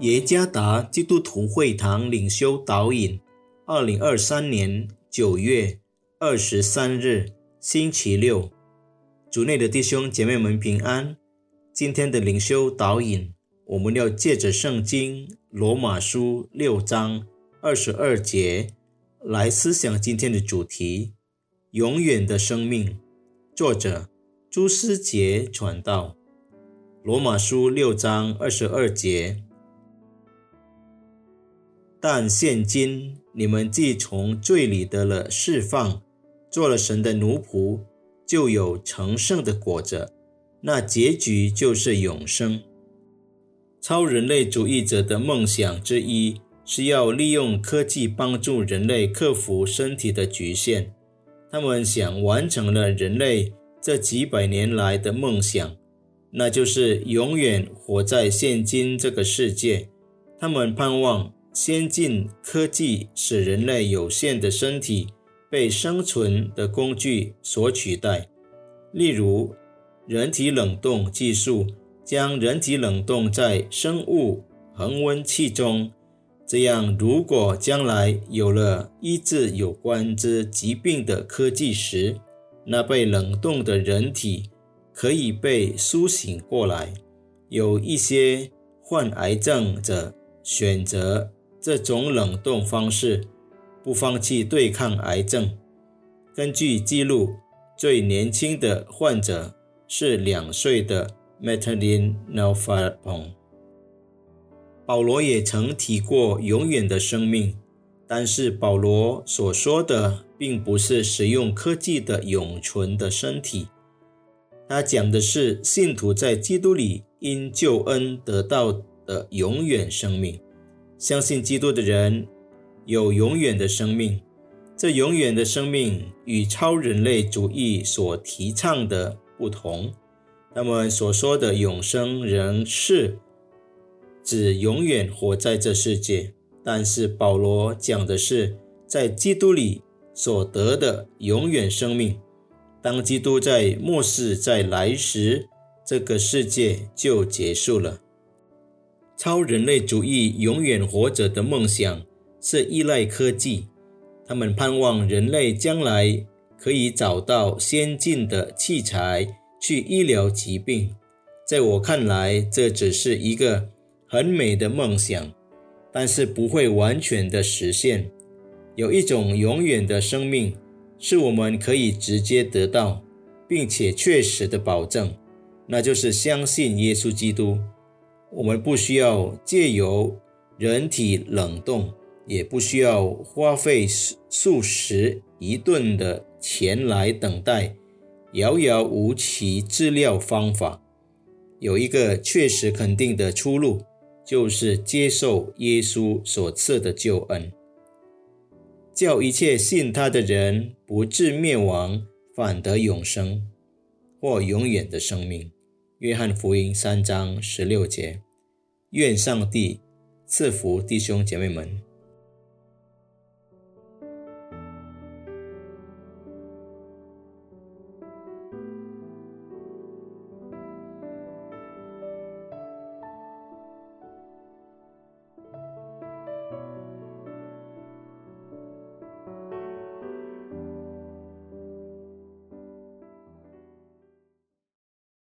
耶加达基督徒会堂领袖导引，二零二三年九月二十三日，星期六，主内的弟兄姐妹们平安。今天的领袖导引，我们要借着圣经罗马书六章二十二节来思想今天的主题：永远的生命。作者朱思杰传道。罗马书六章二十二节。但现今你们既从罪里得了释放，做了神的奴仆，就有成圣的果子，那结局就是永生。超人类主义者的梦想之一是要利用科技帮助人类克服身体的局限。他们想完成了人类这几百年来的梦想，那就是永远活在现今这个世界。他们盼望。先进科技使人类有限的身体被生存的工具所取代，例如人体冷冻技术将人体冷冻在生物恒温器中。这样，如果将来有了医治有关之疾病的科技时，那被冷冻的人体可以被苏醒过来。有一些患癌症者选择。这种冷冻方式不放弃对抗癌症。根据记录，最年轻的患者是两岁的 Madeline n o f a p o n 保罗也曾提过永远的生命，但是保罗所说的并不是使用科技的永存的身体，他讲的是信徒在基督里因救恩得到的永远生命。相信基督的人有永远的生命，这永远的生命与超人类主义所提倡的不同。他们所说的永生仍是指永远活在这世界，但是保罗讲的是在基督里所得的永远生命。当基督在末世再来时，这个世界就结束了。超人类主义永远活着的梦想是依赖科技，他们盼望人类将来可以找到先进的器材去医疗疾病。在我看来，这只是一个很美的梦想，但是不会完全的实现。有一种永远的生命是我们可以直接得到，并且确实的保证，那就是相信耶稣基督。我们不需要借由人体冷冻，也不需要花费数十一吨的钱来等待遥遥无期治疗方法。有一个确实肯定的出路，就是接受耶稣所赐的救恩，叫一切信他的人不至灭亡，反得永生或永远的生命。约翰福音三章十六节，愿上帝赐福弟兄姐妹们。